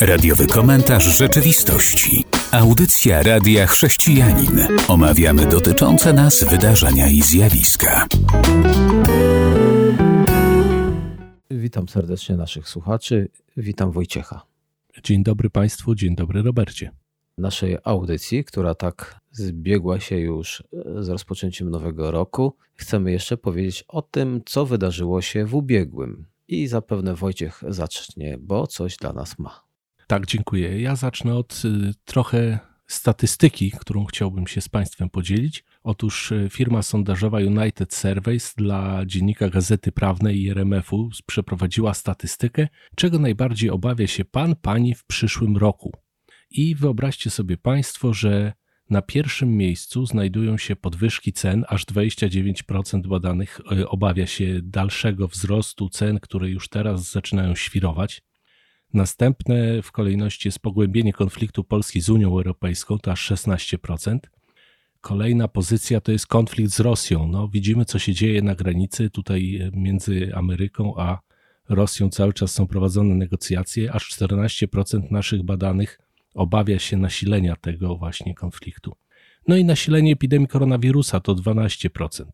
Radiowy komentarz rzeczywistości. Audycja Radia Chrześcijanin. Omawiamy dotyczące nas wydarzenia i zjawiska. Witam serdecznie naszych słuchaczy. Witam Wojciecha. Dzień dobry Państwu, dzień dobry Robercie. Naszej audycji, która tak zbiegła się już z rozpoczęciem nowego roku, chcemy jeszcze powiedzieć o tym, co wydarzyło się w ubiegłym. I zapewne Wojciech zacznie, bo coś dla nas ma. Tak, dziękuję. Ja zacznę od y, trochę statystyki, którą chciałbym się z Państwem podzielić. Otóż y, firma sondażowa United Surveys dla dziennika Gazety Prawnej i RMF-u przeprowadziła statystykę, czego najbardziej obawia się pan, pani w przyszłym roku. I wyobraźcie sobie Państwo, że na pierwszym miejscu znajdują się podwyżki cen, aż 29% badanych y, obawia się dalszego wzrostu cen, które już teraz zaczynają świrować. Następne w kolejności jest pogłębienie konfliktu Polski z Unią Europejską, to aż 16%. Kolejna pozycja to jest konflikt z Rosją. No, widzimy, co się dzieje na granicy tutaj między Ameryką a Rosją. Cały czas są prowadzone negocjacje. Aż 14% naszych badanych obawia się nasilenia tego właśnie konfliktu. No i nasilenie epidemii koronawirusa to 12%.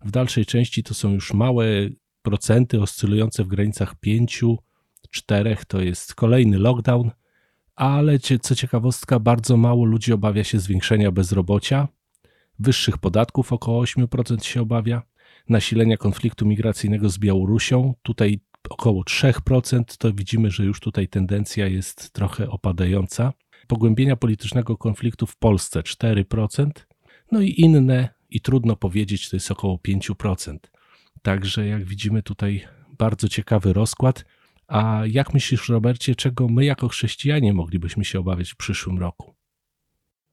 W dalszej części to są już małe procenty oscylujące w granicach 5 czterech to jest kolejny lockdown, ale co ciekawostka, bardzo mało ludzi obawia się zwiększenia bezrobocia, wyższych podatków około 8% się obawia, nasilenia konfliktu migracyjnego z Białorusią, tutaj około 3%, to widzimy, że już tutaj tendencja jest trochę opadająca. Pogłębienia politycznego konfliktu w Polsce 4%, no i inne, i trudno powiedzieć, to jest około 5%. Także jak widzimy tutaj bardzo ciekawy rozkład. A jak myślisz, Robercie, czego my jako chrześcijanie moglibyśmy się obawiać w przyszłym roku?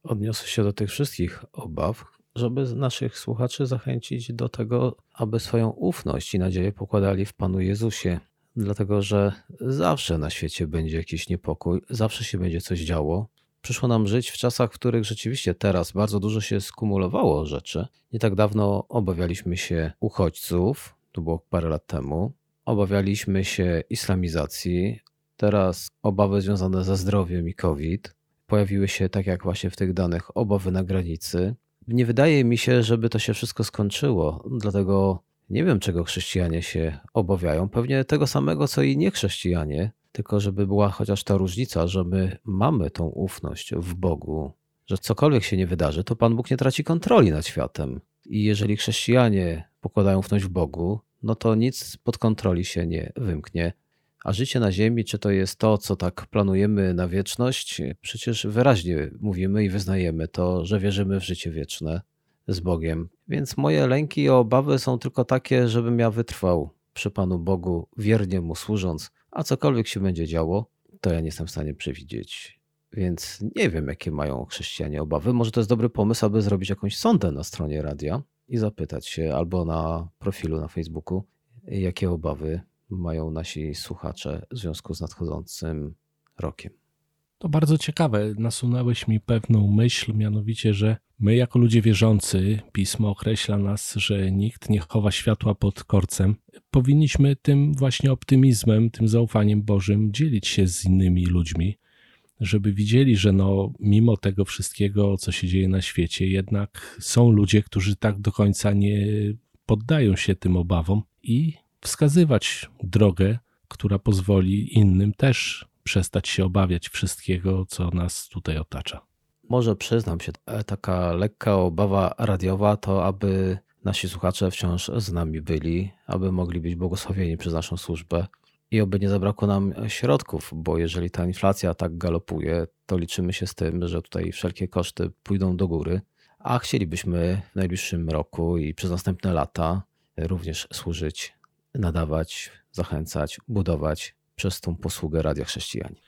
Odniosę się do tych wszystkich obaw, żeby naszych słuchaczy zachęcić do tego, aby swoją ufność i nadzieję pokładali w Panu Jezusie. Dlatego, że zawsze na świecie będzie jakiś niepokój, zawsze się będzie coś działo. Przyszło nam żyć w czasach, w których rzeczywiście teraz bardzo dużo się skumulowało rzeczy. Nie tak dawno obawialiśmy się uchodźców, to było parę lat temu. Obawialiśmy się islamizacji, teraz obawy związane ze zdrowiem i COVID. Pojawiły się, tak jak właśnie w tych danych, obawy na granicy. Nie wydaje mi się, żeby to się wszystko skończyło, dlatego nie wiem, czego chrześcijanie się obawiają. Pewnie tego samego, co i niechrześcijanie, tylko żeby była chociaż ta różnica, że my mamy tą ufność w Bogu, że cokolwiek się nie wydarzy, to Pan Bóg nie traci kontroli nad światem. I jeżeli chrześcijanie pokładają ufność w Bogu, no to nic pod kontroli się nie wymknie. A życie na Ziemi, czy to jest to, co tak planujemy na wieczność? Przecież wyraźnie mówimy i wyznajemy to, że wierzymy w życie wieczne z Bogiem. Więc moje lęki i obawy są tylko takie, żebym ja wytrwał przy Panu Bogu, wiernie Mu służąc, a cokolwiek się będzie działo, to ja nie jestem w stanie przewidzieć. Więc nie wiem, jakie mają chrześcijanie obawy. Może to jest dobry pomysł, aby zrobić jakąś sondę na stronie radia i zapytać się albo na profilu na Facebooku, jakie obawy mają nasi słuchacze w związku z nadchodzącym rokiem. To bardzo ciekawe. Nasunąłeś mi pewną myśl, mianowicie, że my, jako ludzie wierzący, pismo określa nas, że nikt nie chowa światła pod korcem. Powinniśmy tym właśnie optymizmem, tym zaufaniem Bożym dzielić się z innymi ludźmi żeby widzieli, że no, mimo tego wszystkiego, co się dzieje na świecie, jednak są ludzie, którzy tak do końca nie poddają się tym obawom i wskazywać drogę, która pozwoli innym też przestać się obawiać wszystkiego, co nas tutaj otacza. Może przyznam się, e, taka lekka obawa radiowa to, aby nasi słuchacze wciąż z nami byli, aby mogli być błogosławieni przez naszą służbę, i oby nie zabrakło nam środków, bo jeżeli ta inflacja tak galopuje, to liczymy się z tym, że tutaj wszelkie koszty pójdą do góry, a chcielibyśmy w najbliższym roku i przez następne lata również służyć, nadawać, zachęcać, budować przez tą posługę Radia Chrześcijanie.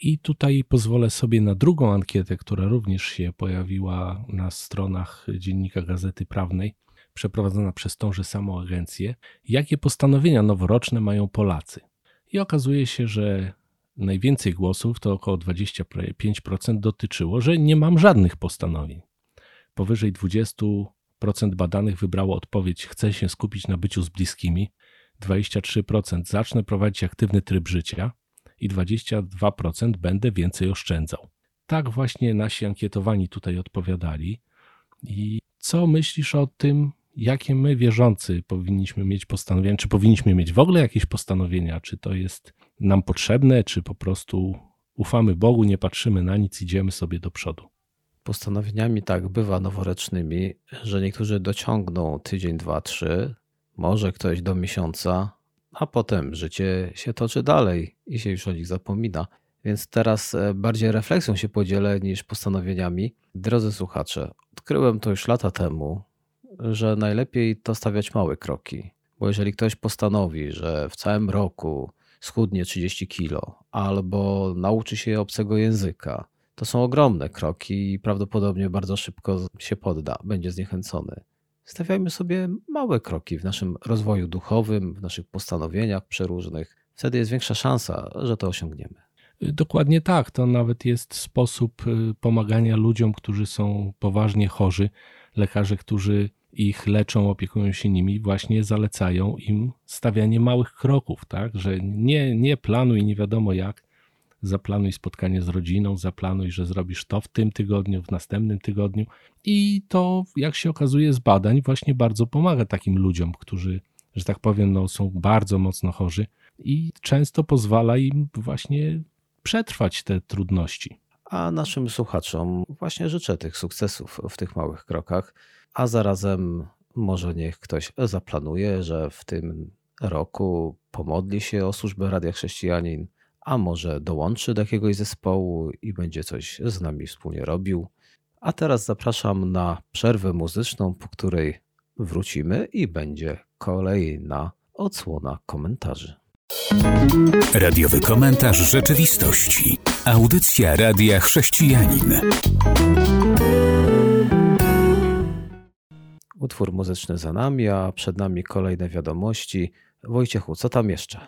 I tutaj pozwolę sobie na drugą ankietę, która również się pojawiła na stronach dziennika Gazety Prawnej przeprowadzona przez tąże samą agencję, jakie postanowienia noworoczne mają Polacy. I okazuje się, że najwięcej głosów, to około 25%, dotyczyło, że nie mam żadnych postanowień. Powyżej 20% badanych wybrało odpowiedź: chcę się skupić na byciu z bliskimi. 23% zacznę prowadzić aktywny tryb życia i 22% będę więcej oszczędzał. Tak właśnie nasi ankietowani tutaj odpowiadali. I co myślisz o tym, jakie my wierzący powinniśmy mieć postanowienia? Czy powinniśmy mieć w ogóle jakieś postanowienia? Czy to jest nam potrzebne, czy po prostu ufamy Bogu, nie patrzymy na nic, idziemy sobie do przodu? Postanowieniami tak bywa noworocznymi, że niektórzy dociągną tydzień, dwa, trzy, może ktoś do miesiąca, a potem życie się toczy dalej i się już o nich zapomina. Więc teraz e, bardziej refleksją się podzielę niż postanowieniami. Drodzy słuchacze, odkryłem to już lata temu, że najlepiej to stawiać małe kroki. Bo jeżeli ktoś postanowi, że w całym roku schudnie 30 kilo albo nauczy się obcego języka, to są ogromne kroki i prawdopodobnie bardzo szybko się podda, będzie zniechęcony. Stawiajmy sobie małe kroki w naszym rozwoju duchowym, w naszych postanowieniach przeróżnych. Wtedy jest większa szansa, że to osiągniemy. Dokładnie tak. To nawet jest sposób y, pomagania ludziom, którzy są poważnie chorzy. Lekarze, którzy ich leczą, opiekują się nimi, właśnie zalecają im stawianie małych kroków, tak? Że nie, nie planuj nie wiadomo jak, zaplanuj spotkanie z rodziną, zaplanuj, że zrobisz to w tym tygodniu, w następnym tygodniu. I to, jak się okazuje z badań, właśnie bardzo pomaga takim ludziom, którzy, że tak powiem, no, są bardzo mocno chorzy i często pozwala im właśnie przetrwać te trudności. A naszym słuchaczom właśnie życzę tych sukcesów w tych małych krokach, a zarazem może niech ktoś zaplanuje, że w tym roku pomodli się o służbę Radia Chrześcijanin, a może dołączy do jakiegoś zespołu i będzie coś z nami wspólnie robił. A teraz zapraszam na przerwę muzyczną, po której wrócimy i będzie kolejna odsłona komentarzy. Radiowy komentarz rzeczywistości. Audycja Radia Chrześcijanin. Utwór muzyczny za nami, a przed nami kolejne wiadomości. Wojciechu, co tam jeszcze?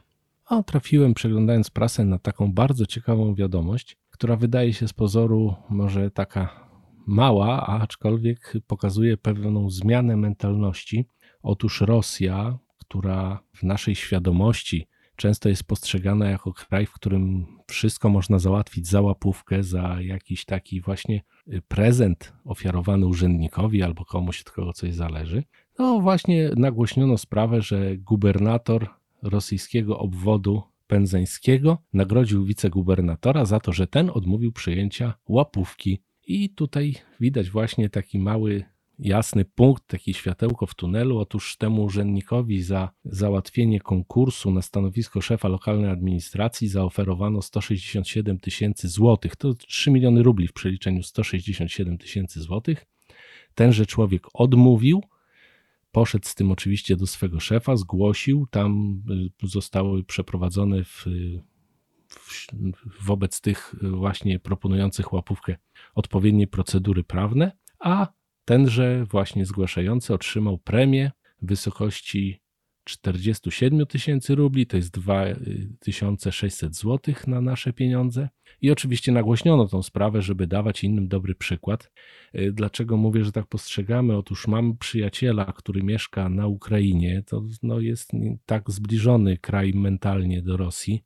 A trafiłem przeglądając prasę na taką bardzo ciekawą wiadomość, która wydaje się z pozoru może taka mała, aczkolwiek pokazuje pewną zmianę mentalności. Otóż Rosja, która w naszej świadomości często jest postrzegana jako kraj, w którym wszystko można załatwić za łapówkę, za jakiś taki właśnie y, prezent ofiarowany urzędnikowi albo komuś od kogo coś zależy. No właśnie nagłośniono sprawę, że gubernator rosyjskiego obwodu penzeńskiego nagrodził wicegubernatora za to, że ten odmówił przyjęcia łapówki. I tutaj widać właśnie taki mały jasny punkt, takie światełko w tunelu. Otóż temu urzędnikowi za załatwienie konkursu na stanowisko szefa lokalnej administracji zaoferowano 167 tysięcy złotych. To 3 miliony rubli w przeliczeniu 167 tysięcy złotych. Tenże człowiek odmówił. Poszedł z tym oczywiście do swego szefa, zgłosił. Tam y, zostały przeprowadzone w, w, wobec tych właśnie proponujących łapówkę odpowiednie procedury prawne, a Tenże właśnie zgłaszający otrzymał premię w wysokości 47 tysięcy rubli, to jest 2600 zł na nasze pieniądze. I oczywiście nagłośniono tą sprawę, żeby dawać innym dobry przykład. Y, dlaczego mówię, że tak postrzegamy? Otóż mam przyjaciela, który mieszka na Ukrainie, to no jest tak zbliżony kraj mentalnie do Rosji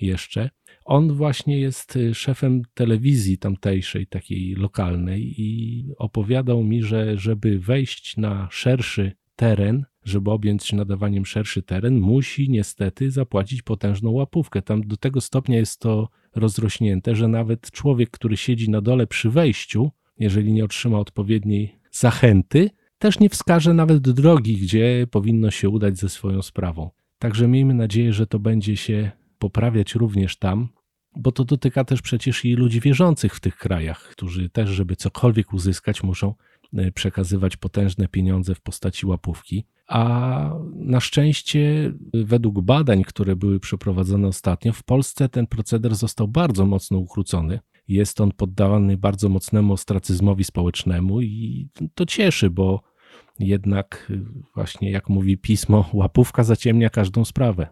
jeszcze. On właśnie jest y, szefem telewizji tamtejszej, takiej lokalnej, i opowiadał mi, że żeby wejść na szerszy teren, żeby objąć nadawaniem szerszy teren, musi niestety zapłacić potężną łapówkę. Tam do tego stopnia jest to rozrośnięte, że nawet człowiek, który siedzi na dole przy wejściu, jeżeli nie otrzyma odpowiedniej zachęty, też nie wskaże nawet drogi, gdzie powinno się udać ze swoją sprawą. Także miejmy nadzieję, że to będzie się poprawiać również tam, bo to dotyka też przecież i ludzi wierzących w tych krajach, którzy też, żeby cokolwiek uzyskać, muszą e, przekazywać potężne pieniądze w postaci łapówki. A na szczęście, według badań, które były przeprowadzone ostatnio, w Polsce ten proceder został bardzo mocno ukrócony. Jest on poddawany bardzo mocnemu ostracyzmowi społecznemu i to cieszy, bo jednak, właśnie jak mówi pismo, łapówka zaciemnia każdą sprawę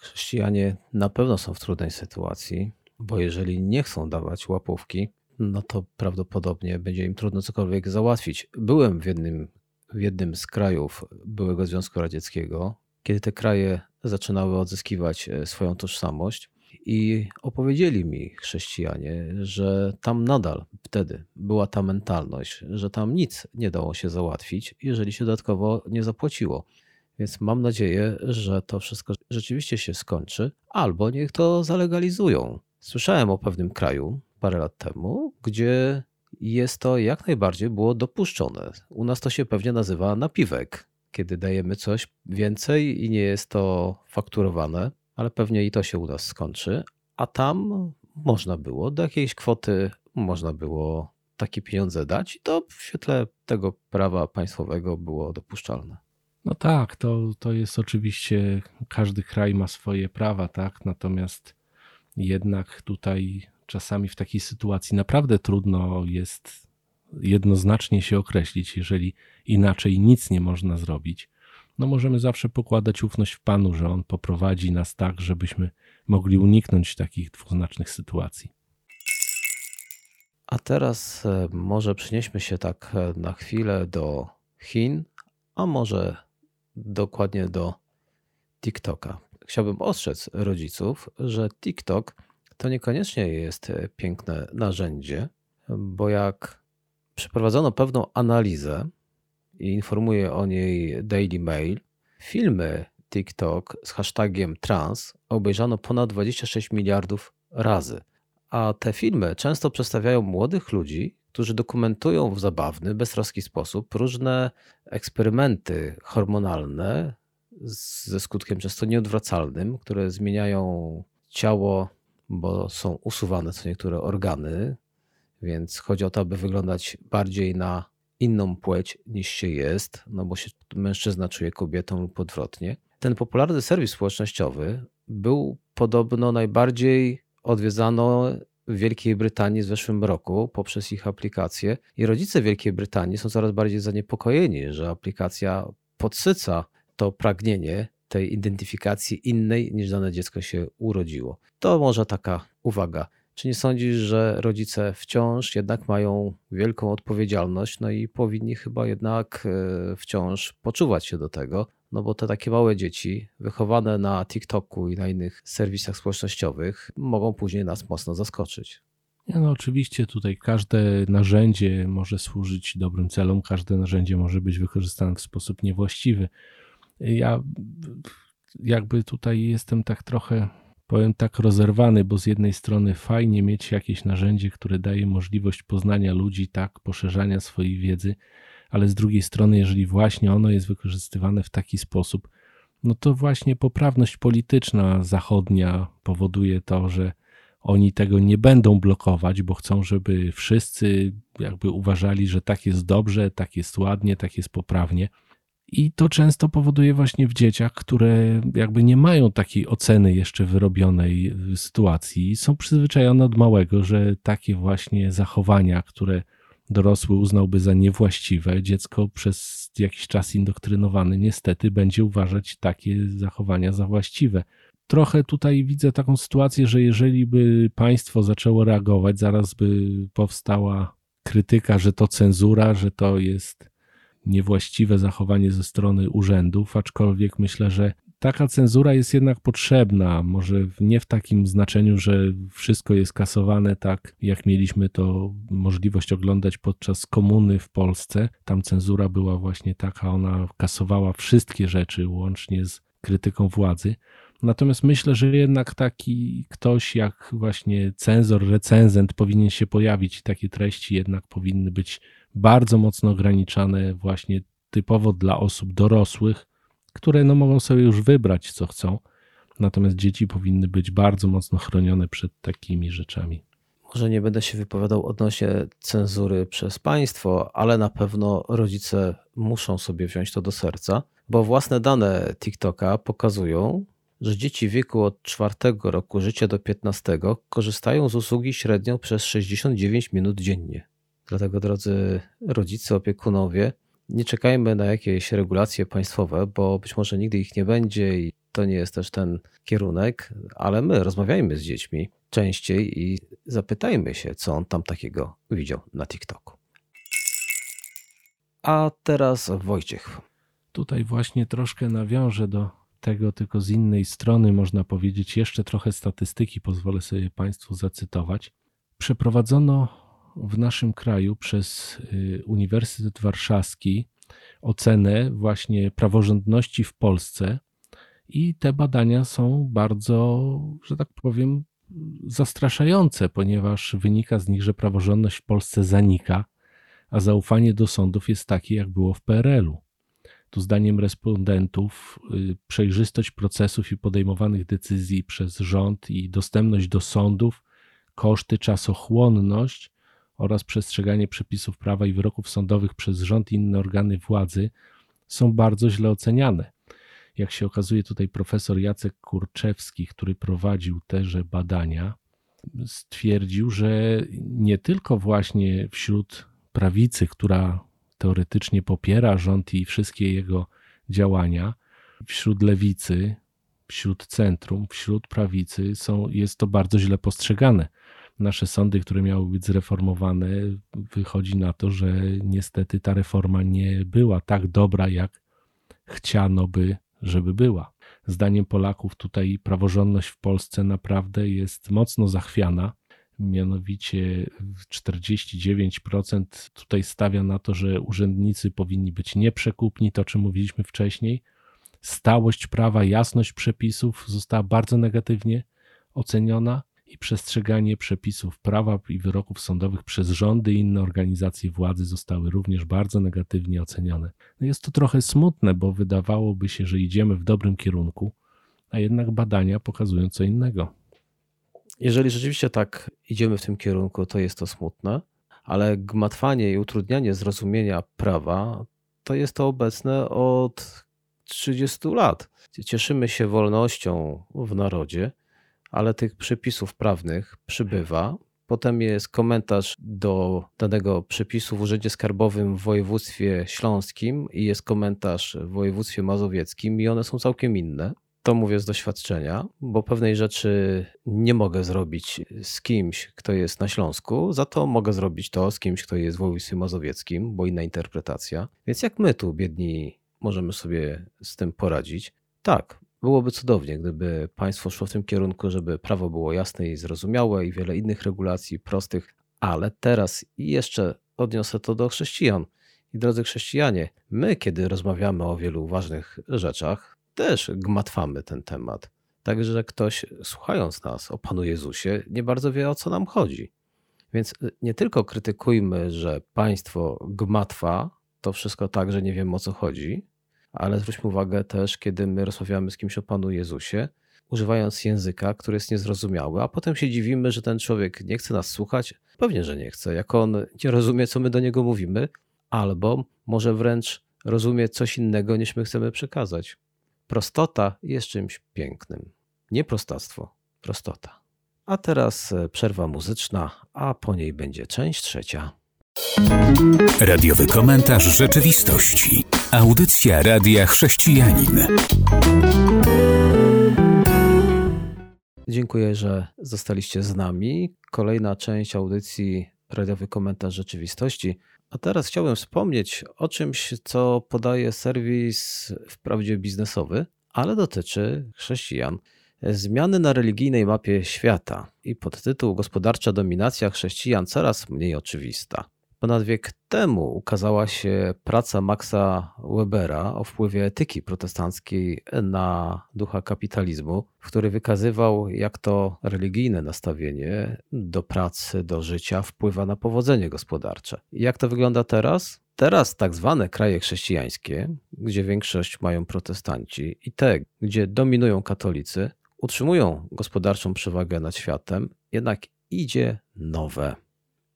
chrześcijanie na pewno są w trudnej sytuacji, bo jeżeli nie chcą dawać łapówki, no to prawdopodobnie będzie im trudno cokolwiek załatwić. Byłem w jednym, w jednym z krajów byłego Związku Radzieckiego kiedy te kraje zaczynały odzyskiwać e, swoją tożsamość. I opowiedzieli mi chrześcijanie, że tam nadal wtedy była ta mentalność, że tam nic nie dało się załatwić, jeżeli się dodatkowo nie zapłaciło. Więc mam nadzieję, że to wszystko rzeczywiście się skończy, albo niech to zalegalizują. Słyszałem o pewnym kraju parę lat temu, gdzie jest to jak najbardziej było dopuszczone. U nas to się pewnie nazywa napiwek, kiedy dajemy coś więcej i nie jest to fakturowane, ale pewnie i to się u nas skończy. A tam można było do jakiejś kwoty można było takie pieniądze dać i to w świetle tego prawa państwowego było dopuszczalne. No tak, to, to jest oczywiście, każdy kraj ma swoje prawa, tak? Natomiast jednak tutaj czasami w takiej sytuacji naprawdę trudno jest jednoznacznie się określić, jeżeli inaczej nic nie można zrobić. No możemy zawsze pokładać ufność w Panu, że On poprowadzi nas tak, żebyśmy mogli uniknąć takich dwuznacznych sytuacji. A teraz e, może przenieśmy się tak e, na chwilę do Chin, a może dokładnie do TikToka. Chciałbym ostrzec rodziców, że TikTok to niekoniecznie jest e, piękne narzędzie, bo jak przeprowadzono pewną analizę i informuje o niej Daily Mail, filmy TikTok z hashtagiem trans obejrzano ponad 26 miliardów razy. A te filmy często przedstawiają młodych ludzi, którzy dokumentują w zabawny, beztroski sposób różne eksperymenty hormonalne ze skutkiem często nieodwracalnym, które zmieniają ciało, bo są usuwane co niektóre organy, więc chodzi o to, aby wyglądać bardziej na inną płeć niż się jest, no bo się mężczyzna czuje kobietą lub odwrotnie. Ten popularny serwis społecznościowy był podobno najbardziej odwiedzano w Wielkiej Brytanii w zeszłym roku poprzez ich aplikację i rodzice Wielkiej Brytanii są coraz bardziej zaniepokojeni, że aplikacja podsyca to pragnienie tej identyfikacji innej niż dane dziecko się urodziło. To może taka uwaga. Czy nie sądzisz, że rodzice wciąż jednak mają wielką odpowiedzialność, no i powinni chyba jednak e, wciąż poczuwać się do tego, no bo te takie małe dzieci wychowane na TikToku i na innych serwisach społecznościowych mogą później nas mocno zaskoczyć. No oczywiście tutaj każde narzędzie może służyć dobrym celom, każde narzędzie może być wykorzystane w sposób niewłaściwy. Ja jakby tutaj jestem tak trochę, powiem tak, rozerwany, bo z jednej strony fajnie mieć jakieś narzędzie, które daje możliwość poznania ludzi, tak, poszerzania swojej wiedzy, ale z drugiej strony, jeżeli właśnie ono jest wykorzystywane w taki sposób, no to właśnie poprawność polityczna zachodnia powoduje to, że oni tego nie będą blokować, bo chcą, żeby wszyscy jakby uważali, że tak jest dobrze, tak jest ładnie, tak jest poprawnie. I to często powoduje właśnie w dzieciach, które jakby nie mają takiej oceny jeszcze wyrobionej sytuacji, są przyzwyczajone od małego, że takie właśnie zachowania, które dorosły uznałby za niewłaściwe, dziecko przez jakiś czas indoktrynowany niestety będzie uważać takie zachowania za właściwe. Trochę tutaj widzę taką sytuację, że jeżeli by państwo zaczęło reagować, zaraz by powstała krytyka, że to cenzura, że to jest niewłaściwe zachowanie ze strony urzędów, aczkolwiek myślę, że taka cenzura jest jednak potrzebna, może nie w takim znaczeniu, że wszystko jest kasowane tak, jak mieliśmy to możliwość oglądać podczas komuny w Polsce. Tam cenzura była właśnie taka, ona kasowała wszystkie rzeczy, łącznie z krytyką władzy. Natomiast myślę, że jednak taki ktoś jak właśnie cenzor, recenzent powinien się pojawić. Takie treści jednak powinny być bardzo mocno ograniczane właśnie typowo dla osób dorosłych, które no mogą sobie już wybrać, co chcą. Natomiast dzieci powinny być bardzo mocno chronione przed takimi rzeczami. Może nie będę się wypowiadał odnośnie cenzury przez państwo, ale na pewno rodzice muszą sobie wziąć to do serca, bo własne dane TikToka pokazują, że dzieci w wieku od 4 roku życia do 15 korzystają z usługi średnio przez 69 minut dziennie. Dlatego, drodzy rodzice, opiekunowie, nie czekajmy na jakieś regulacje państwowe, bo być może nigdy ich nie będzie i to nie jest też ten kierunek, ale my rozmawiajmy z dziećmi częściej i zapytajmy się, co on tam takiego widział na TikToku. A teraz Wojciech. Tutaj właśnie troszkę nawiążę do tego, tylko z innej strony można powiedzieć jeszcze trochę statystyki, pozwolę sobie Państwu zacytować. Przeprowadzono w naszym kraju przez y, Uniwersytet Warszawski ocenę właśnie praworządności w Polsce i te badania są bardzo, że tak powiem, zastraszające, ponieważ wynika z nich, że praworządność w Polsce zanika, a zaufanie do sądów jest takie, jak było w PRL-u. Tu zdaniem respondentów y, przejrzystość procesów i podejmowanych decyzji przez rząd i dostępność do sądów, koszty, czasochłonność oraz przestrzeganie przepisów prawa i wyroków sądowych przez rząd i inne organy władzy są bardzo źle oceniane. Jak się okazuje, tutaj profesor Jacek Kurczewski, który prowadził teże badania, stwierdził, że nie tylko właśnie wśród prawicy, która teoretycznie popiera rząd i wszystkie jego działania, wśród lewicy, wśród centrum, wśród prawicy są, jest to bardzo źle postrzegane. Nasze sądy, które miały być zreformowane, wychodzi na to, że niestety ta reforma nie była tak dobra, jak chciano by, żeby była. Zdaniem Polaków tutaj praworządność w Polsce naprawdę jest mocno zachwiana mianowicie 49% tutaj stawia na to, że urzędnicy powinni być nieprzekupni, to o czym mówiliśmy wcześniej. Stałość prawa, jasność przepisów została bardzo negatywnie oceniona i przestrzeganie przepisów prawa i wyroków sądowych przez rządy i inne organizacje władzy zostały również bardzo negatywnie ocenione. No jest to trochę smutne, bo wydawałoby się, że idziemy w dobrym kierunku, a jednak badania pokazują co innego. Jeżeli rzeczywiście tak idziemy w tym kierunku, to jest to smutne, ale gmatwanie i utrudnianie zrozumienia prawa to jest to obecne od 30 lat. Cieszymy się wolnością w narodzie, ale tych przepisów prawnych przybywa. Potem jest komentarz do danego przepisu w Urzędzie Skarbowym w województwie śląskim i jest komentarz w województwie mazowieckim i one są całkiem inne. To mówię z doświadczenia, bo pewnej rzeczy nie mogę zrobić z kimś, kto jest na Śląsku, za to mogę zrobić to z kimś, kto jest w województwie mazowieckim, bo inna interpretacja. Więc jak my tu, biedni, możemy sobie z tym poradzić? Tak, byłoby cudownie, gdyby państwo szło w tym kierunku, żeby prawo było jasne i zrozumiałe i wiele innych regulacji prostych, ale teraz jeszcze odniosę to do chrześcijan. I drodzy chrześcijanie, my, kiedy rozmawiamy o wielu ważnych rzeczach, też gmatwamy ten temat. Także ktoś, słuchając nas o Panu Jezusie, nie bardzo wie o co nam chodzi. Więc y, nie tylko krytykujmy, że państwo gmatwa, to wszystko tak, że nie wiemy o co chodzi, ale zwróćmy uwagę też, kiedy my rozmawiamy z kimś o Panu Jezusie, używając języka, który jest niezrozumiały, a potem się dziwimy, że ten człowiek nie chce nas słuchać. Pewnie, że nie chce, jak on nie rozumie, co my do niego mówimy, albo może wręcz rozumie coś innego, niż my chcemy przekazać. Prostota jest czymś pięknym. Nie prostactwo, prostota. A teraz e, przerwa muzyczna, a po niej będzie część trzecia. Radiowy komentarz rzeczywistości. Audycja Radia Chrześcijanin. Dziękuję, że zostaliście z nami. Kolejna część audycji Radiowy komentarz rzeczywistości. A teraz chciałbym wspomnieć o czymś, co podaje serwis wprawdzie biznesowy, ale dotyczy chrześcijan. Zmiany na religijnej mapie świata i podtytuł Gospodarcza dominacja chrześcijan coraz mniej oczywista. Ponad wiek temu ukazała się praca Maxa Webera o wpływie etyki protestanckiej na ducha kapitalizmu, w której wykazywał, jak to religijne nastawienie do pracy, do życia wpływa na powodzenie gospodarcze. Jak to wygląda teraz? Teraz tak zwane kraje chrześcijańskie, gdzie większość mają protestanci, i te, gdzie dominują katolicy, utrzymują gospodarczą przewagę nad światem, jednak idzie nowe.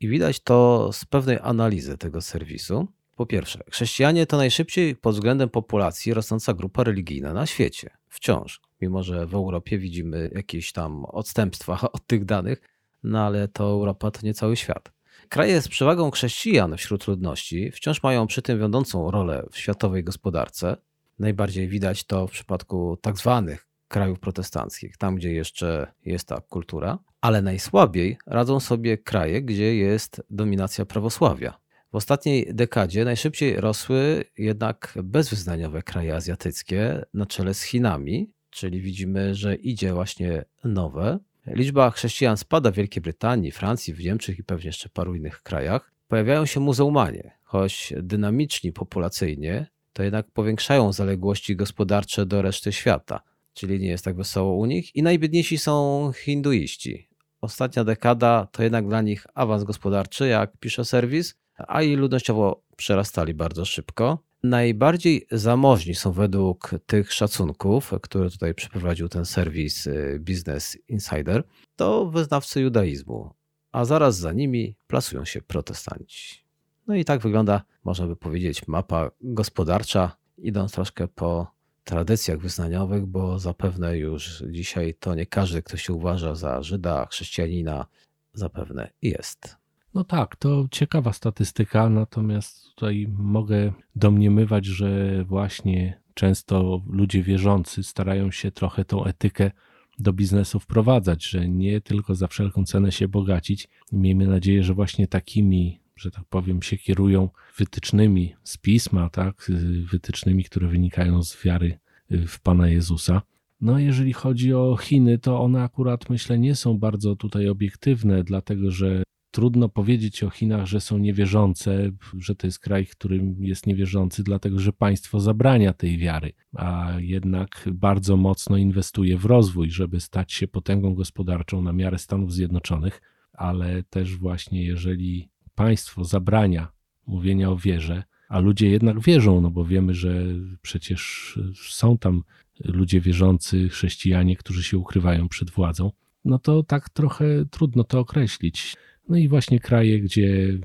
I widać to z pewnej analizy tego serwisu. Po pierwsze, chrześcijanie to najszybciej pod względem populacji rosnąca grupa religijna na świecie. Wciąż, mimo że w Europie widzimy jakieś tam odstępstwa od tych danych, no ale to Europa to nie cały świat. Kraje z przewagą chrześcijan wśród ludności wciąż mają przy tym wiodącą rolę w światowej gospodarce. Najbardziej widać to w przypadku tak zwanych krajów protestanckich, tam gdzie jeszcze jest ta kultura, ale najsłabiej radzą sobie kraje, gdzie jest dominacja prawosławia. W ostatniej dekadzie najszybciej rosły jednak bezwyznaniowe kraje azjatyckie na czele z Chinami, czyli widzimy, że idzie właśnie nowe. Liczba chrześcijan spada w Wielkiej Brytanii, Francji, w Niemczech i pewnie jeszcze paru innych krajach. Pojawiają się muzułmanie, choć dynamiczni populacyjnie, to jednak powiększają zaległości gospodarcze do reszty świata, czyli nie jest tak wesoło u nich. I najbiedniejsi są hinduiści. Ostatnia dekada to jednak dla nich awans gospodarczy, jak pisze serwis, a i ludnościowo przerastali bardzo szybko. Najbardziej zamożni są według tych szacunków, które tutaj przeprowadził ten serwis y, Business Insider, to wyznawcy judaizmu, a zaraz za nimi plasują się protestanci. No i tak wygląda, można by powiedzieć, mapa gospodarcza, idąc troszkę po tradycjach wyznaniowych, bo zapewne już dzisiaj to nie każdy, kto się uważa za Żyda, chrześcijanina, zapewne jest. No tak, to ciekawa statystyka, natomiast tutaj mogę domniemywać, że właśnie często ludzie wierzący starają się trochę tą etykę do biznesu wprowadzać, że nie tylko za wszelką cenę się bogacić. Miejmy nadzieję, że właśnie takimi, że tak powiem, się kierują wytycznymi z pisma, tak, wytycznymi, które wynikają z wiary w Pana Jezusa. No, jeżeli chodzi o Chiny, to one akurat myślę nie są bardzo tutaj obiektywne, dlatego że trudno powiedzieć o Chinach, że są niewierzące, że to jest kraj, którym jest niewierzący, dlatego że państwo zabrania tej wiary, a jednak bardzo mocno inwestuje w rozwój, żeby stać się potęgą gospodarczą na miarę Stanów Zjednoczonych, ale też właśnie jeżeli państwo zabrania mówienia o wierze, a ludzie jednak wierzą, no bo wiemy, że przecież są tam ludzie wierzący, chrześcijanie, którzy się ukrywają przed władzą, no to tak trochę trudno to określić. No i właśnie kraje, gdzie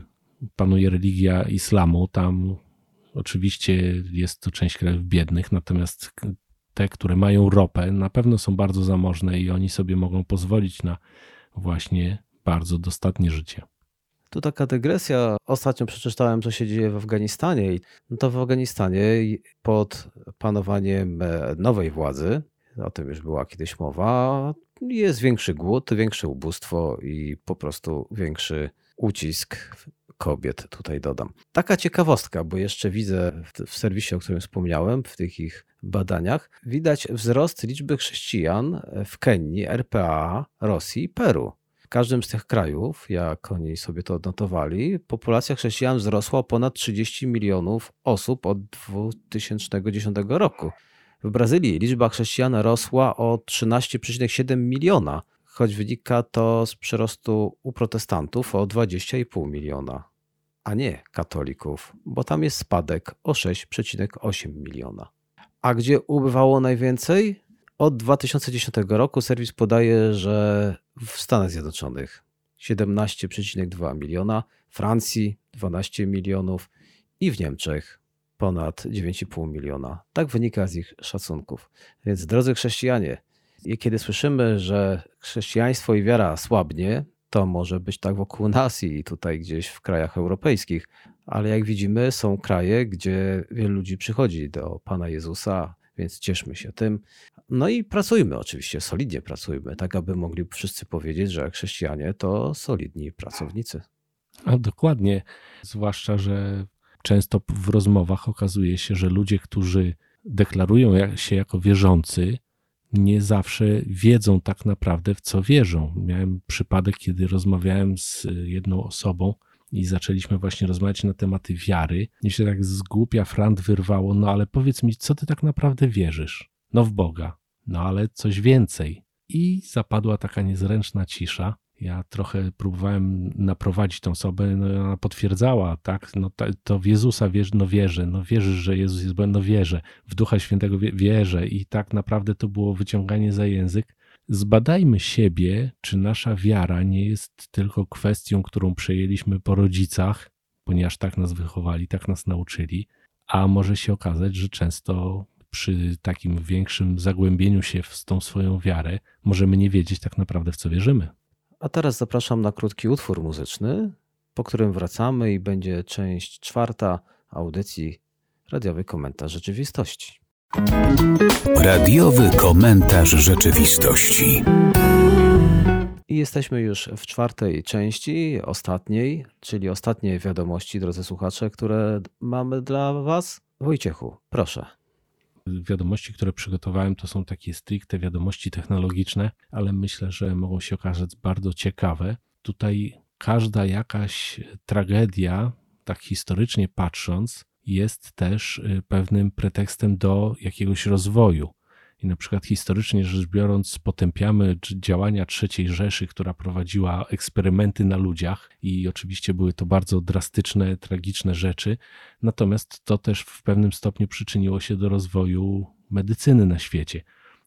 panuje religia islamu, tam oczywiście jest to część krajów biednych, natomiast te, które mają ropę, na pewno są bardzo zamożne i oni sobie mogą pozwolić na właśnie bardzo dostatnie życie. Tu taka dygresja. Ostatnio przeczytałem, co się dzieje w Afganistanie. No to w Afganistanie pod panowaniem e, nowej władzy, o tym już była kiedyś mowa, jest większy głód, większe ubóstwo i po prostu większy ucisk kobiet, tutaj dodam. Taka ciekawostka, bo jeszcze widzę w, serwisie, o którym wspomniałem, w tych ich badaniach, widać wzrost liczby chrześcijan w Kenii, RPA, Rosji i Peru. Każdym z tych krajów, jak oni sobie to odnotowali, populacja chrześcijan wzrosła o ponad 30 milionów osób od 2010 roku. W Brazylii liczba chrześcijan rosła o 13,7 miliona, choć wynika to z przyrostu u protestantów o 20,5 miliona, a nie katolików, bo tam jest spadek o 6,8 miliona. A gdzie ubywało najwięcej? Od 2010 roku serwis podaje, że w Stanach Zjednoczonych 17,2 miliona, Francji 12 milionów i w Niemczech ponad 9,5 miliona. Tak wynika z ich szacunków. Więc drodzy chrześcijanie, kiedy słyszymy, że chrześcijaństwo i wiara słabnie, to może być tak wokół nas i tutaj gdzieś w krajach europejskich, ale jak widzimy, są kraje, gdzie wielu ludzi przychodzi do Pana Jezusa, więc cieszmy się tym. No i pracujmy oczywiście, solidnie pracujmy, tak aby mogli wszyscy powiedzieć, że chrześcijanie to solidni pracownicy. A dokładnie, zwłaszcza, że często w rozmowach okazuje się, że ludzie, którzy deklarują się jako wierzący, nie zawsze wiedzą tak naprawdę, w co wierzą. Miałem przypadek, kiedy rozmawiałem z jedną osobą i zaczęliśmy właśnie rozmawiać na tematy wiary. I się tak z głupia frant wyrwało, no ale powiedz mi, co ty tak naprawdę wierzysz? No w Boga. No ale coś więcej. I zapadła taka niezręczna cisza. Ja trochę próbowałem naprowadzić tą osobę, no ona potwierdzała, tak, no to w Jezusa wierzy, no wierzę, no wierzysz, że Jezus jest, no wierzę, w Ducha Świętego wierzę i tak naprawdę to było wyciąganie za język. Zbadajmy siebie, czy nasza wiara nie jest tylko kwestią, którą przejęliśmy po rodzicach, ponieważ tak nas wychowali, tak nas nauczyli, a może się okazać, że często przy takim większym zagłębieniu się w tą swoją wiarę możemy nie wiedzieć tak naprawdę w co wierzymy. A teraz zapraszam na krótki utwór muzyczny, po którym wracamy i będzie część czwarta audycji Radiowy Komentarz Rzeczywistości. Radiowy Komentarz Rzeczywistości. I jesteśmy już w czwartej części, ostatniej, czyli ostatnie wiadomości, drodzy słuchacze, które mamy dla Was. Wojciechu, proszę. Wiadomości, które przygotowałem, to są takie stricte wiadomości technologiczne, ale myślę, że mogą się okazać bardzo ciekawe. Tutaj każda jakaś tragedia, tak historycznie patrząc, jest też y, pewnym pretekstem do jakiegoś rozwoju. I na przykład historycznie rzecz biorąc, potępiamy działania III Rzeszy, która prowadziła eksperymenty na ludziach, i oczywiście były to bardzo drastyczne, tragiczne rzeczy. Natomiast to też w pewnym stopniu przyczyniło się do rozwoju medycyny na świecie.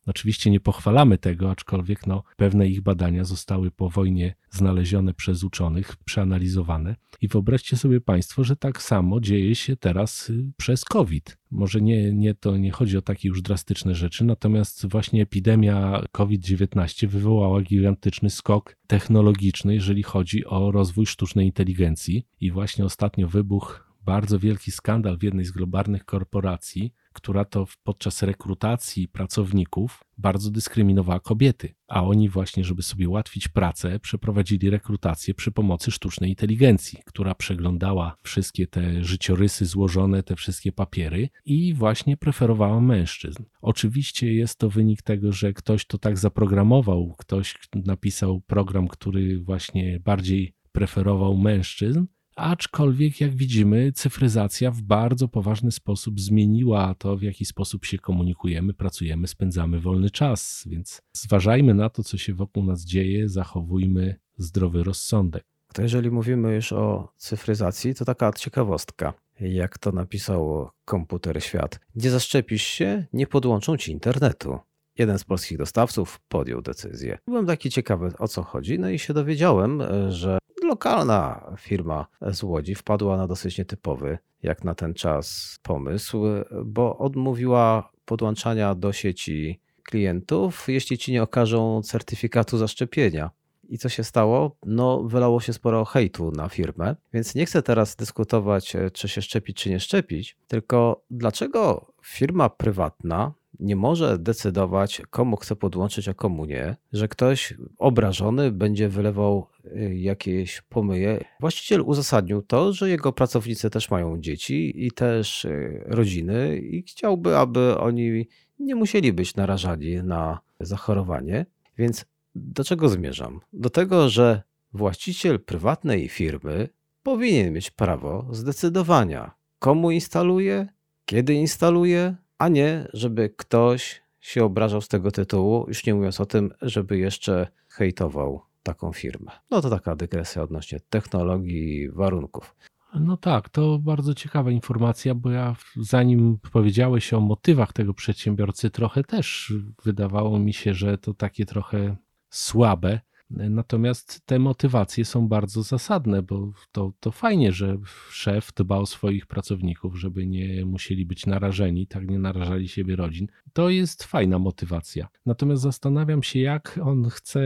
Oczywiście nie pochwalamy tego, aczkolwiek no, pewne ich badania zostały po wojnie znalezione przez uczonych, przeanalizowane. I wyobraźcie sobie Państwo, że tak samo dzieje się teraz y, przez COVID. Może nie, nie, to nie chodzi o takie już drastyczne rzeczy, natomiast właśnie epidemia COVID-19 wywołała gigantyczny skok technologiczny, jeżeli chodzi o rozwój sztucznej inteligencji. I właśnie ostatnio wybuch bardzo wielki skandal w jednej z globalnych korporacji, która to podczas rekrutacji pracowników bardzo dyskryminowała kobiety, a oni właśnie, żeby sobie ułatwić pracę, przeprowadzili rekrutację przy pomocy sztucznej inteligencji, która przeglądała wszystkie te życiorysy złożone, te wszystkie papiery i właśnie preferowała mężczyzn. Oczywiście jest to wynik tego, że ktoś to tak zaprogramował, ktoś napisał program, który właśnie bardziej preferował mężczyzn, Aczkolwiek, jak widzimy, cyfryzacja w bardzo poważny sposób zmieniła to, w jaki sposób się komunikujemy, pracujemy, spędzamy wolny czas. Więc zważajmy na to, co się wokół nas dzieje, zachowujmy zdrowy rozsądek. To jeżeli mówimy już o cyfryzacji, to taka ciekawostka. Jak to napisał komputer świat. Nie zaszczepisz się, nie podłączą ci internetu. Jeden z polskich dostawców podjął decyzję. Byłem taki ciekawy o co chodzi, no i się dowiedziałem, że lokalna firma z Łodzi wpadła na dosyć nietypowy, jak na ten czas, pomysł, bo odmówiła podłączania do sieci klientów, jeśli ci nie okażą certyfikatu zaszczepienia. I co się stało? No, wylało się sporo hejtu na firmę, więc nie chcę teraz dyskutować, czy się szczepić, czy nie szczepić, tylko dlaczego firma prywatna nie może decydować, komu chce podłączyć, a komu nie, że ktoś obrażony będzie wylewał y, jakieś pomyje. Właściciel uzasadnił to, że jego pracownicy też mają dzieci i też y, rodziny i chciałby, aby oni nie musieli być narażani na zachorowanie. Więc do czego zmierzam? Do tego, że właściciel prywatnej firmy powinien mieć prawo zdecydowania, komu instaluje, kiedy instaluje, a nie żeby ktoś się obrażał z tego tytułu, już nie mówiąc o tym, żeby jeszcze hejtował taką firmę. No to taka dygresja odnośnie technologii i warunków. No tak, to bardzo ciekawa informacja, bo ja zanim powiedziałeś o motywach tego przedsiębiorcy, trochę też wydawało mi się, że to takie trochę słabe. Natomiast te motywacje są bardzo zasadne, bo to, to fajnie, że szef dba o swoich pracowników, żeby nie musieli być narażeni, tak nie narażali siebie rodzin. To jest fajna motywacja. Natomiast zastanawiam się, jak on chce,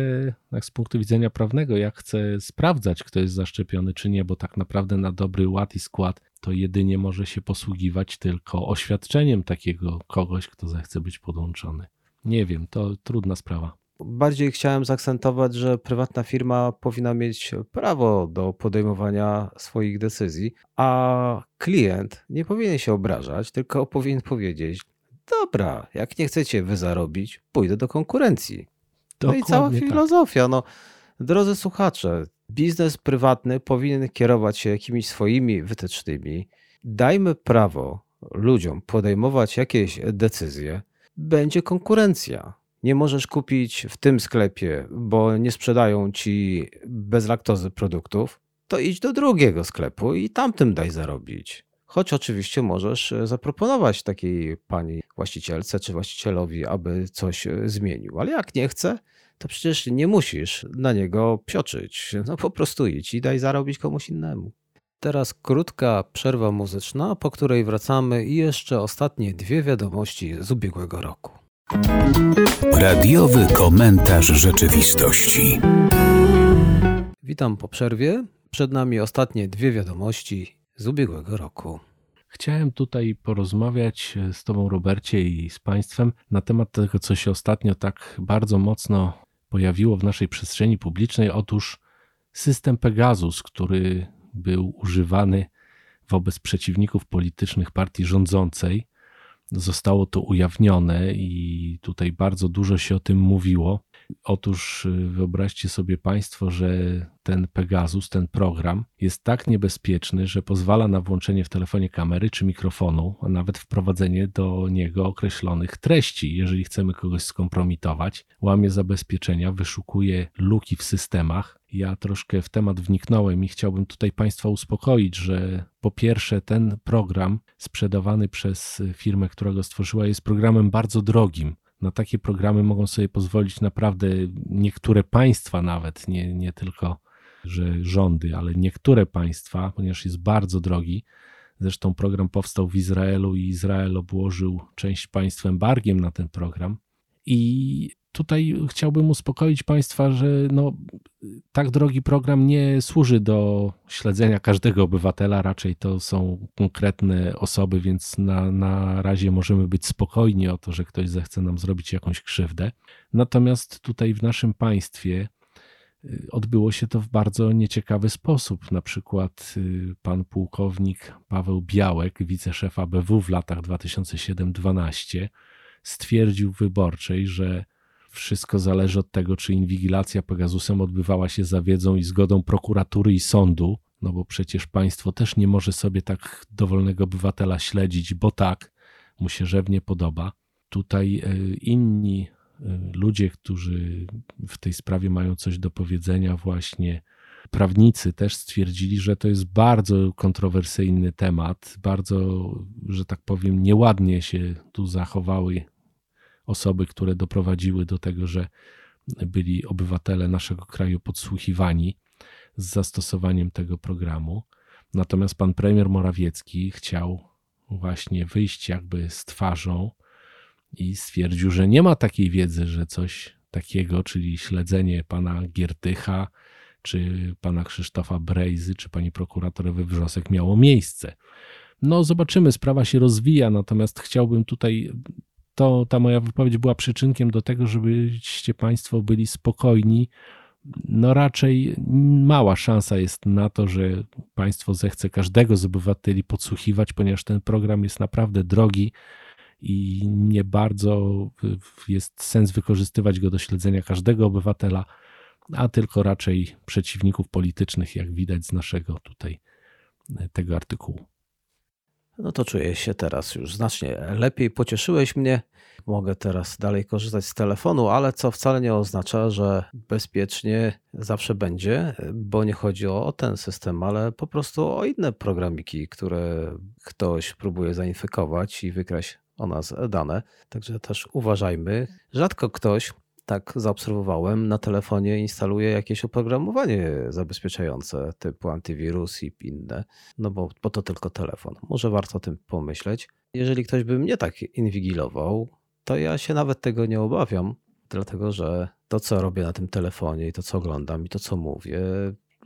jak z punktu widzenia prawnego, jak chce sprawdzać, kto jest zaszczepiony, czy nie, bo tak naprawdę na dobry ład i skład to jedynie może się posługiwać tylko oświadczeniem takiego kogoś, kto zechce być podłączony. Nie wiem, to trudna sprawa. Bardziej chciałem zaakcentować, że prywatna firma powinna mieć prawo do podejmowania swoich decyzji, a klient nie powinien się obrażać, tylko powinien powiedzieć: Dobra, jak nie chcecie wy zarobić, pójdę do konkurencji. Dokładnie no i cała tak. filozofia. No, drodzy słuchacze, biznes prywatny powinien kierować się jakimiś swoimi wytycznymi. Dajmy prawo ludziom podejmować jakieś decyzje. Będzie konkurencja nie możesz kupić w tym sklepie, bo nie sprzedają ci bez laktozy produktów, to idź do drugiego sklepu i tamtym daj zarobić. Choć oczywiście możesz e, zaproponować takiej pani właścicielce czy właścicielowi, aby coś e, zmienił, ale jak nie chce, to przecież nie musisz na niego psioczyć. No po prostu idź i daj zarobić komuś innemu. Teraz krótka przerwa muzyczna, po której wracamy i jeszcze ostatnie dwie wiadomości z ubiegłego roku. Radiowy komentarz rzeczywistości. Witam po przerwie. Przed nami ostatnie dwie wiadomości z ubiegłego roku. Chciałem tutaj porozmawiać z Tobą, Robercie, i z Państwem na temat tego, co się ostatnio tak bardzo mocno pojawiło w naszej przestrzeni publicznej. Otóż system Pegasus, który był używany wobec przeciwników politycznych partii rządzącej. Zostało to ujawnione i tutaj bardzo dużo się o tym mówiło. Otóż y, wyobraźcie sobie Państwo, że ten Pegasus, ten program jest tak niebezpieczny, że pozwala na włączenie w telefonie kamery czy mikrofonu, a nawet wprowadzenie do niego określonych treści. Jeżeli chcemy kogoś skompromitować, łamie zabezpieczenia, wyszukuje luki w systemach. Ja troszkę w temat wniknąłem i chciałbym tutaj Państwa uspokoić, że po pierwsze, ten program sprzedawany przez firmę, która go stworzyła, jest programem bardzo drogim na takie programy mogą sobie pozwolić naprawdę niektóre państwa, nawet nie, nie tylko że rządy, ale niektóre państwa, ponieważ jest bardzo drogi. Zresztą program powstał w Izraelu i Izrael obłożył część państw embargiem na ten program. I tutaj chciałbym uspokoić Państwa, że no, tak drogi program nie służy do śledzenia każdego obywatela, raczej to są konkretne osoby, więc na, na razie możemy być spokojni o to, że ktoś zechce nam zrobić jakąś krzywdę. Natomiast tutaj w naszym państwie y, odbyło się to w bardzo nieciekawy sposób. Na przykład y, pan pułkownik Paweł Białek, wiceszef ABW w latach 2007-2012, stwierdził wyborczej, że wszystko zależy od tego, czy inwigilacja Pegasusem odbywała się za wiedzą i zgodą prokuratury i sądu, no bo przecież państwo też nie może sobie tak dowolnego obywatela śledzić, bo tak mu się rzewnie podoba. Tutaj e, inni e, ludzie, którzy w tej sprawie mają coś do powiedzenia, właśnie prawnicy też stwierdzili, że to jest bardzo kontrowersyjny temat, bardzo, że tak powiem, nieładnie się tu zachowały osoby, które doprowadziły do tego, że byli obywatele naszego kraju podsłuchiwani z zastosowaniem tego programu. Natomiast pan premier Morawiecki chciał właśnie wyjść jakby z twarzą i stwierdził, że nie ma takiej wiedzy, że coś takiego, czyli śledzenie pana Giertycha, czy pana Krzysztofa Brejzy, czy pani prokurator Wywrzosek miało miejsce. No, zobaczymy, sprawa się rozwija, natomiast chciałbym tutaj to ta moja wypowiedź była przyczynkiem do tego, żebyście Państwo byli spokojni. No raczej mała szansa jest na to, że państwo zechce każdego z obywateli podsłuchiwać, ponieważ ten program jest naprawdę drogi i nie bardzo jest sens wykorzystywać go do śledzenia każdego obywatela, a tylko raczej przeciwników politycznych, jak widać z naszego tutaj tego artykułu. No to czuję się teraz już znacznie lepiej. Pocieszyłeś mnie. Mogę teraz dalej korzystać z telefonu, ale co wcale nie oznacza, że bezpiecznie zawsze będzie, bo nie chodzi o, ten system, ale po prostu o inne programiki, które ktoś próbuje zainfekować i wykraść o nas dane. Także też uważajmy. Rzadko ktoś tak zaobserwowałem, na telefonie instaluje jakieś oprogramowanie zabezpieczające typu antywirus i inne, no bo, bo to tylko telefon. Może warto o tym pomyśleć. Jeżeli ktoś by mnie tak inwigilował, to ja się nawet tego nie obawiam, dlatego że to, co robię na tym telefonie i to, co oglądam i to, co mówię,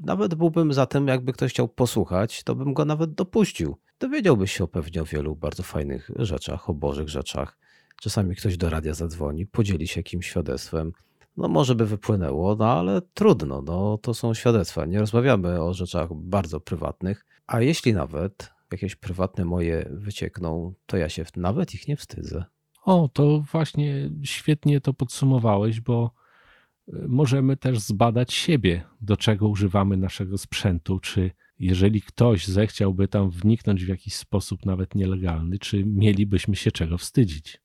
nawet byłbym za tym, jakby ktoś chciał posłuchać, to bym go nawet dopuścił. Dowiedziałby się pewnie o wielu bardzo fajnych rzeczach, o bożych rzeczach Czasami ktoś do radia zadzwoni, podzieli się jakimś świadectwem. No może by wypłynęło, no ale trudno, no to są świadectwa. Nie rozmawiamy o rzeczach bardzo prywatnych, a jeśli nawet jakieś prywatne moje wyciekną, to ja się nawet ich nie wstydzę. O, to właśnie świetnie to podsumowałeś, bo y, możemy też zbadać siebie, do czego używamy naszego sprzętu, czy jeżeli ktoś zechciałby tam wniknąć w jakiś sposób nawet nielegalny, czy mielibyśmy się czego wstydzić.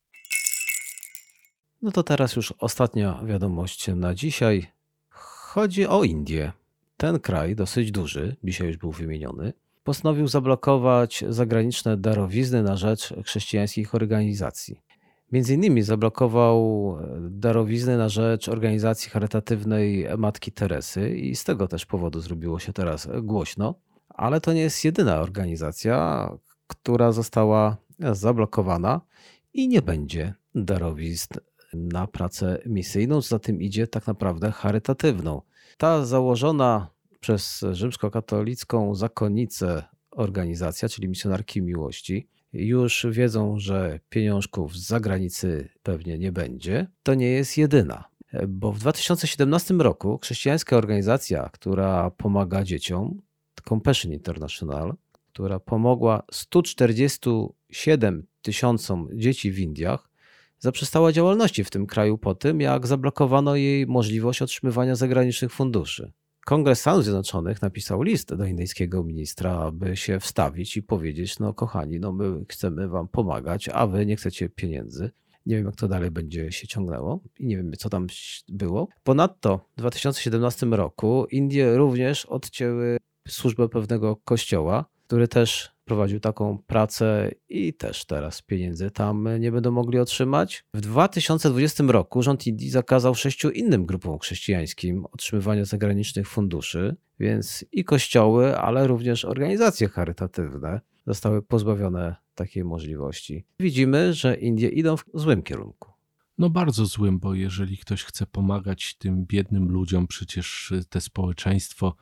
No to teraz już ostatnia wiadomość na dzisiaj. Chodzi o Indię. Ten kraj, dosyć duży, dzisiaj już był wymieniony, postanowił zablokować zagraniczne darowizny na rzecz chrześcijańskich organizacji. Między innymi zablokował darowizny na rzecz organizacji charytatywnej Matki Teresy i z tego też powodu zrobiło się teraz głośno. Ale to nie jest jedyna organizacja, która została zablokowana i nie będzie darowizn na pracę misyjną, za tym idzie tak naprawdę charytatywną. Ta założona przez rzymskokatolicką zakonnicę organizacja, czyli misjonarki miłości, już wiedzą, że pieniążków z zagranicy pewnie nie będzie. To nie jest jedyna. bo w 2017 roku chrześcijańska organizacja, która pomaga dzieciom, Compassion International, która pomogła 147 tysiącom dzieci w Indiach, zaprzestała działalności w tym kraju po tym, jak zablokowano jej możliwość otrzymywania zagranicznych funduszy. Kongres Stanów Zjednoczonych napisał list do indyjskiego ministra, aby się wstawić i powiedzieć: No, kochani, no my chcemy wam pomagać, a wy nie chcecie pieniędzy. Nie wiem, jak to dalej będzie się ciągnęło i nie wiem, co tam było. Ponadto w 2017 roku Indie również odcięły służbę pewnego kościoła, który też prowadził taką pracę i też teraz pieniędzy tam nie będą mogli otrzymać. W 2020 roku rząd Indii zakazał sześciu innym grupom chrześcijańskim otrzymywania zagranicznych funduszy, więc i kościoły, ale również organizacje charytatywne zostały pozbawione takiej możliwości. Widzimy, że Indie idą w złym kierunku. No bardzo złym, bo jeżeli ktoś chce pomagać tym biednym ludziom, przecież te społeczeństwo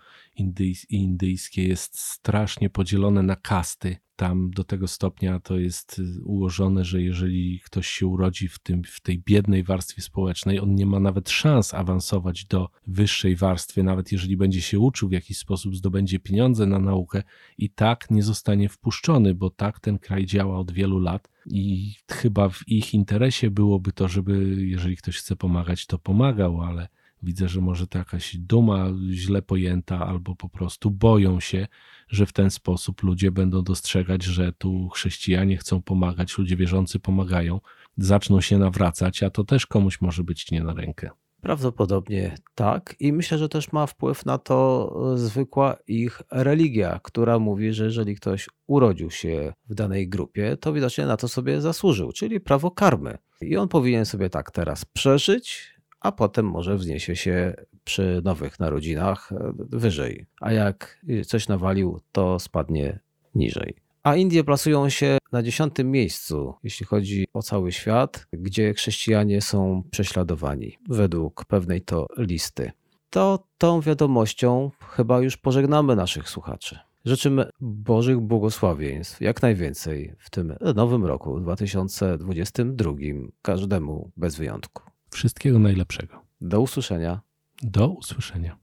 indyjskie jest strasznie podzielone na kasty. Tam do tego stopnia to jest y, ułożone, że jeżeli ktoś się urodzi w, tym, w tej biednej warstwie społecznej, on nie ma nawet szans awansować do wyższej warstwy, nawet jeżeli będzie się uczył w jakiś sposób, zdobędzie pieniądze na naukę i tak nie zostanie wpuszczony, bo tak ten kraj działa od wielu lat i chyba w ich interesie byłoby to, żeby jeżeli ktoś chce pomagać, to pomagał, ale Widzę, że może to jakaś duma źle pojęta, albo po prostu boją się, że w ten sposób ludzie będą dostrzegać, że tu chrześcijanie chcą pomagać, ludzie wierzący pomagają, zaczną się nawracać, a to też komuś może być nie na rękę. Prawdopodobnie tak, i myślę, że też ma wpływ na to zwykła ich religia, która mówi, że jeżeli ktoś urodził się w danej grupie, to widocznie na to sobie zasłużył, czyli prawo karmy. I on powinien sobie tak teraz przeżyć, a potem może wzniesie się przy nowych narodzinach e, wyżej. A jak coś nawalił, to spadnie niżej. A Indie plasują się na dziesiątym miejscu, jeśli chodzi o cały świat, gdzie chrześcijanie są prześladowani, według pewnej to listy. To tą wiadomością chyba już pożegnamy naszych słuchaczy. Życzymy Bożych błogosławieństw jak najwięcej w tym nowym roku 2022, każdemu bez wyjątku. Wszystkiego najlepszego. Do usłyszenia. Do usłyszenia.